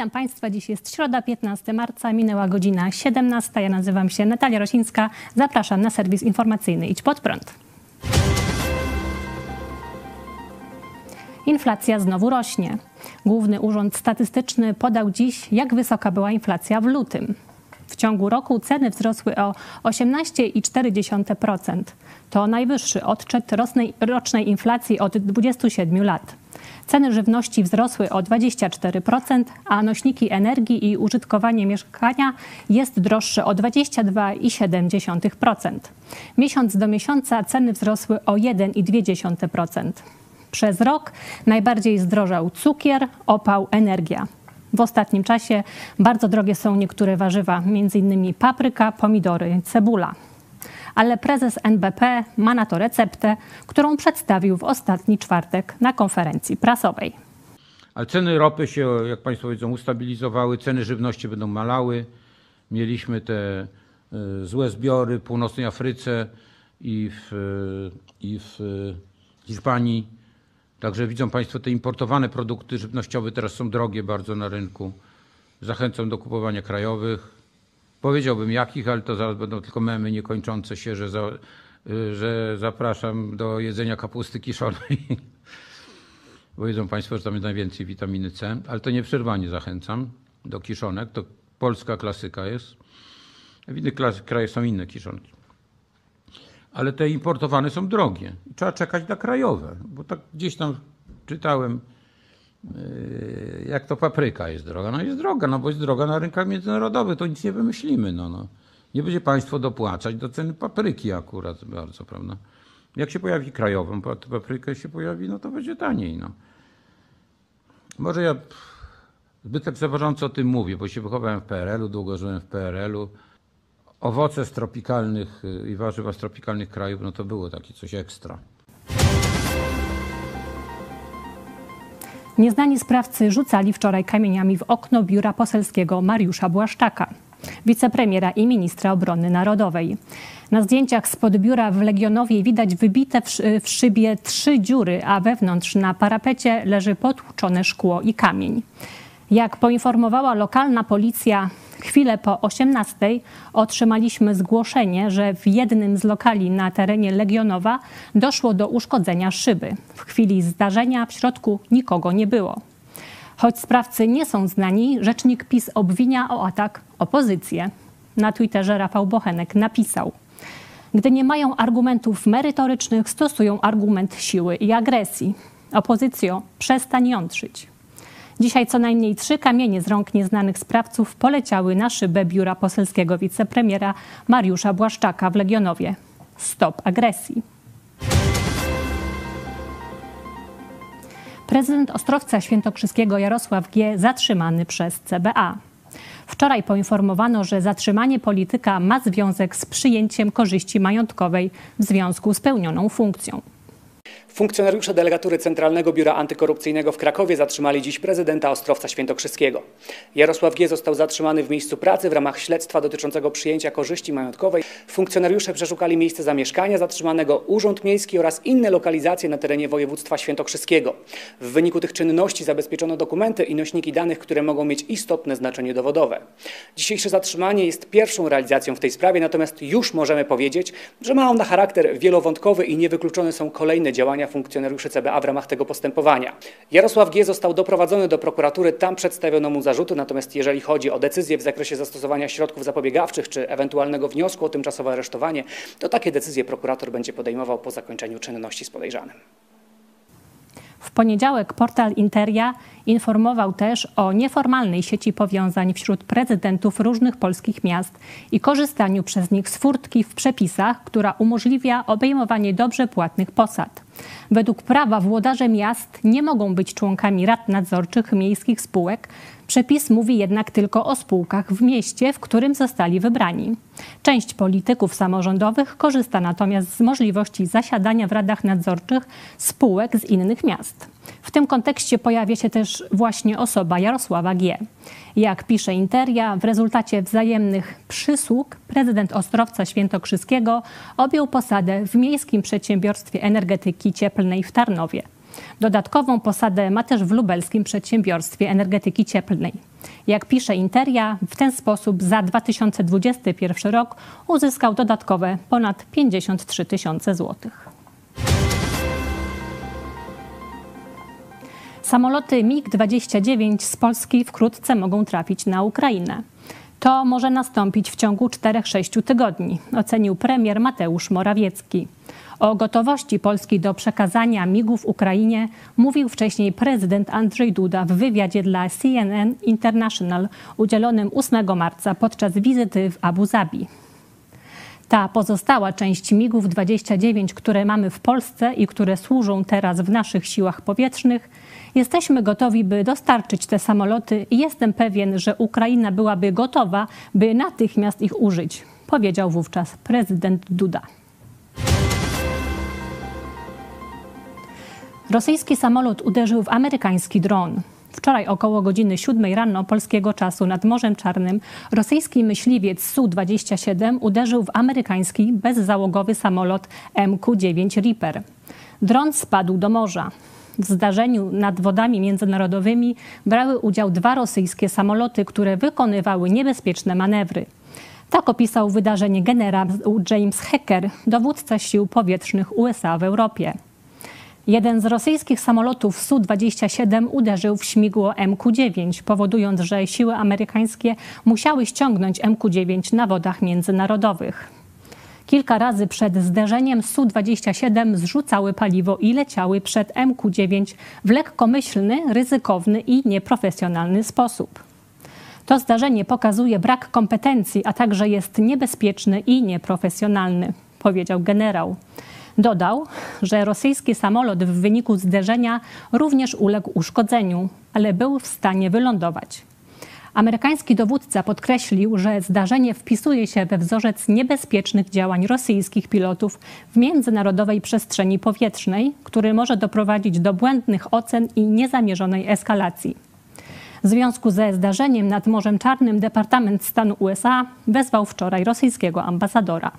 Witam Państwa. Dziś jest środa, 15 marca, minęła godzina 17. Ja nazywam się Natalia Rosińska. Zapraszam na serwis informacyjny Idź Pod Prąd. Inflacja znowu rośnie. Główny Urząd Statystyczny podał dziś, jak wysoka była inflacja w lutym. Ciągu roku ceny wzrosły o 18,4%. To najwyższy odczyt rocznej inflacji od 27 lat. Ceny żywności wzrosły o 24%, a nośniki energii i użytkowanie mieszkania jest droższe o 22,7%. Miesiąc do miesiąca ceny wzrosły o 1,2%. Przez rok najbardziej zdrożał cukier, opał, energia. W ostatnim czasie bardzo drogie są niektóre warzywa, m.in. papryka, pomidory, cebula. Ale prezes NBP ma na to receptę, którą przedstawił w ostatni czwartek na konferencji prasowej. Ale ceny ropy się, jak Państwo wiedzą, ustabilizowały, ceny żywności będą malały. Mieliśmy te y, złe zbiory w północnej Afryce i w, i w Hiszpanii. Także widzą Państwo, te importowane produkty żywnościowe teraz są drogie bardzo na rynku. Zachęcam do kupowania krajowych. Powiedziałbym jakich, ale to zaraz będą tylko memy niekończące się, że, za, że zapraszam do jedzenia kapusty kiszonej. Bo wiedzą Państwo, że tam jest najwięcej witaminy C, ale to nieprzerwanie zachęcam do kiszonek. To polska klasyka jest. W innych krajach są inne kiszonki ale te importowane są drogie. Trzeba czekać na krajowe, bo tak gdzieś tam czytałem, yy, jak to papryka jest droga. No jest droga, no bo jest droga na rynkach międzynarodowych, to nic nie wymyślimy. No, no. Nie będzie państwo dopłacać do ceny papryki akurat bardzo, prawda? Jak się pojawi krajową paprykę się pojawi, no to będzie taniej. No. Może ja zbyt tak o tym mówię, bo się wychowałem w PRL-u, długo żyłem w PRL-u owoce z tropikalnych y, i warzywa z tropikalnych krajów, no to było takie coś ekstra. Nieznani sprawcy rzucali wczoraj kamieniami w okno biura poselskiego Mariusza Błaszczaka, wicepremiera i ministra obrony narodowej. Na zdjęciach spod biura w Legionowie widać wybite w szybie trzy dziury, a wewnątrz na parapecie leży potłuczone szkło i kamień. Jak poinformowała lokalna policja, chwilę po 18 otrzymaliśmy zgłoszenie, że w jednym z lokali na terenie Legionowa doszło do uszkodzenia szyby. W chwili zdarzenia w środku nikogo nie było. Choć sprawcy nie są znani, rzecznik PiS obwinia o atak opozycję. Na Twitterze Rafał Bochenek napisał: Gdy nie mają argumentów merytorycznych, stosują argument siły i agresji. Opozycjo, przestań jątrzyć. Dzisiaj co najmniej trzy kamienie z rąk nieznanych sprawców poleciały na szybę biura poselskiego wicepremiera Mariusza Błaszczaka w Legionowie. Stop agresji. Prezydent Ostrowca Świętokrzyskiego Jarosław G. zatrzymany przez CBA. Wczoraj poinformowano, że zatrzymanie polityka ma związek z przyjęciem korzyści majątkowej w związku z pełnioną funkcją. Funkcjonariusze delegatury Centralnego Biura Antykorupcyjnego w Krakowie zatrzymali dziś prezydenta Ostrowca Świętokrzyskiego. Jarosław G. został zatrzymany w miejscu pracy w ramach śledztwa dotyczącego przyjęcia korzyści majątkowej. Funkcjonariusze przeszukali miejsce zamieszkania zatrzymanego, urząd miejski oraz inne lokalizacje na terenie województwa świętokrzyskiego. W wyniku tych czynności zabezpieczono dokumenty i nośniki danych, które mogą mieć istotne znaczenie dowodowe. Dzisiejsze zatrzymanie jest pierwszą realizacją w tej sprawie, natomiast już możemy powiedzieć, że ma ona charakter wielowątkowy i niewykluczone są kolejne działania funkcjonariuszy CBA w ramach tego postępowania. Jarosław G. został doprowadzony do prokuratury, tam przedstawiono mu zarzuty, natomiast jeżeli chodzi o decyzję w zakresie zastosowania środków zapobiegawczych czy ewentualnego wniosku o tymczasowe aresztowanie, to takie decyzje prokurator będzie podejmował po zakończeniu czynności z podejrzanym. W poniedziałek portal Interia informował też o nieformalnej sieci powiązań wśród prezydentów różnych polskich miast i korzystaniu przez nich z furtki w przepisach, która umożliwia obejmowanie dobrze płatnych posad. Według prawa włodarze miast nie mogą być członkami rad nadzorczych miejskich spółek, Przepis mówi jednak tylko o spółkach w mieście, w którym zostali wybrani. Część polityków samorządowych korzysta natomiast z możliwości zasiadania w radach nadzorczych spółek z innych miast. W tym kontekście pojawia się też właśnie osoba Jarosława G. Jak pisze Interia, w rezultacie wzajemnych przysług prezydent Ostrowca Świętokrzyskiego objął posadę w Miejskim Przedsiębiorstwie Energetyki Cieplnej w Tarnowie. Dodatkową posadę ma też w lubelskim przedsiębiorstwie energetyki cieplnej. Jak pisze Interia, w ten sposób za 2021 rok uzyskał dodatkowe ponad 53 tysiące złotych. Samoloty MiG-29 z Polski wkrótce mogą trafić na Ukrainę. To może nastąpić w ciągu 4-6 tygodni, ocenił premier Mateusz Morawiecki. O gotowości Polski do przekazania migów Ukrainie mówił wcześniej prezydent Andrzej Duda w wywiadzie dla CNN International udzielonym 8 marca podczas wizyty w Abu Zabi. Ta pozostała część MIGów 29, które mamy w Polsce i które służą teraz w naszych siłach powietrznych, jesteśmy gotowi, by dostarczyć te samoloty i jestem pewien, że Ukraina byłaby gotowa, by natychmiast ich użyć, powiedział wówczas prezydent Duda. Rosyjski samolot uderzył w amerykański dron. Wczoraj około godziny 7 rano polskiego czasu nad Morzem Czarnym rosyjski myśliwiec Su-27 uderzył w amerykański bezzałogowy samolot MQ-9 Reaper. Dron spadł do morza. W zdarzeniu nad wodami międzynarodowymi brały udział dwa rosyjskie samoloty, które wykonywały niebezpieczne manewry. Tak opisał wydarzenie generał James Hacker, dowódca sił powietrznych USA w Europie. Jeden z rosyjskich samolotów Su-27 uderzył w śmigło MQ-9, powodując, że siły amerykańskie musiały ściągnąć MQ-9 na wodach międzynarodowych. Kilka razy przed zderzeniem Su-27 zrzucały paliwo i leciały przed MQ-9 w lekkomyślny, ryzykowny i nieprofesjonalny sposób. To zdarzenie pokazuje brak kompetencji, a także jest niebezpieczny i nieprofesjonalny, powiedział generał. Dodał, że rosyjski samolot w wyniku zderzenia również uległ uszkodzeniu, ale był w stanie wylądować. Amerykański dowódca podkreślił, że zdarzenie wpisuje się we wzorzec niebezpiecznych działań rosyjskich pilotów w międzynarodowej przestrzeni powietrznej, który może doprowadzić do błędnych ocen i niezamierzonej eskalacji. W związku ze zdarzeniem nad Morzem Czarnym Departament Stanu USA wezwał wczoraj rosyjskiego ambasadora.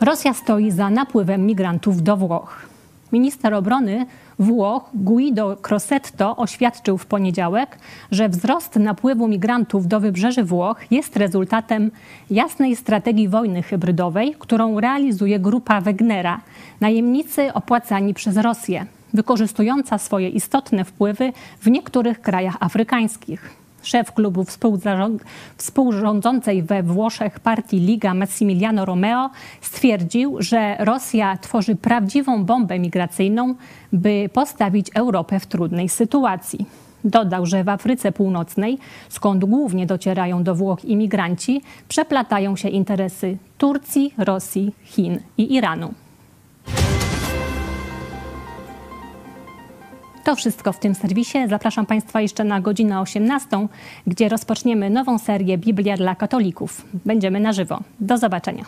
Rosja stoi za napływem migrantów do Włoch. Minister obrony Włoch Guido Crosetto oświadczył w poniedziałek, że wzrost napływu migrantów do wybrzeży Włoch jest rezultatem jasnej strategii wojny hybrydowej, którą realizuje grupa Wegnera, najemnicy opłacani przez Rosję, wykorzystująca swoje istotne wpływy w niektórych krajach afrykańskich. Szef klubu współrządzącej we Włoszech partii Liga Massimiliano Romeo stwierdził, że Rosja tworzy prawdziwą bombę migracyjną, by postawić Europę w trudnej sytuacji. Dodał, że w Afryce Północnej, skąd głównie docierają do Włoch imigranci, przeplatają się interesy Turcji, Rosji, Chin i Iranu. To wszystko w tym serwisie. Zapraszam Państwa jeszcze na godzinę 18, gdzie rozpoczniemy nową serię Biblia dla katolików. Będziemy na żywo. Do zobaczenia.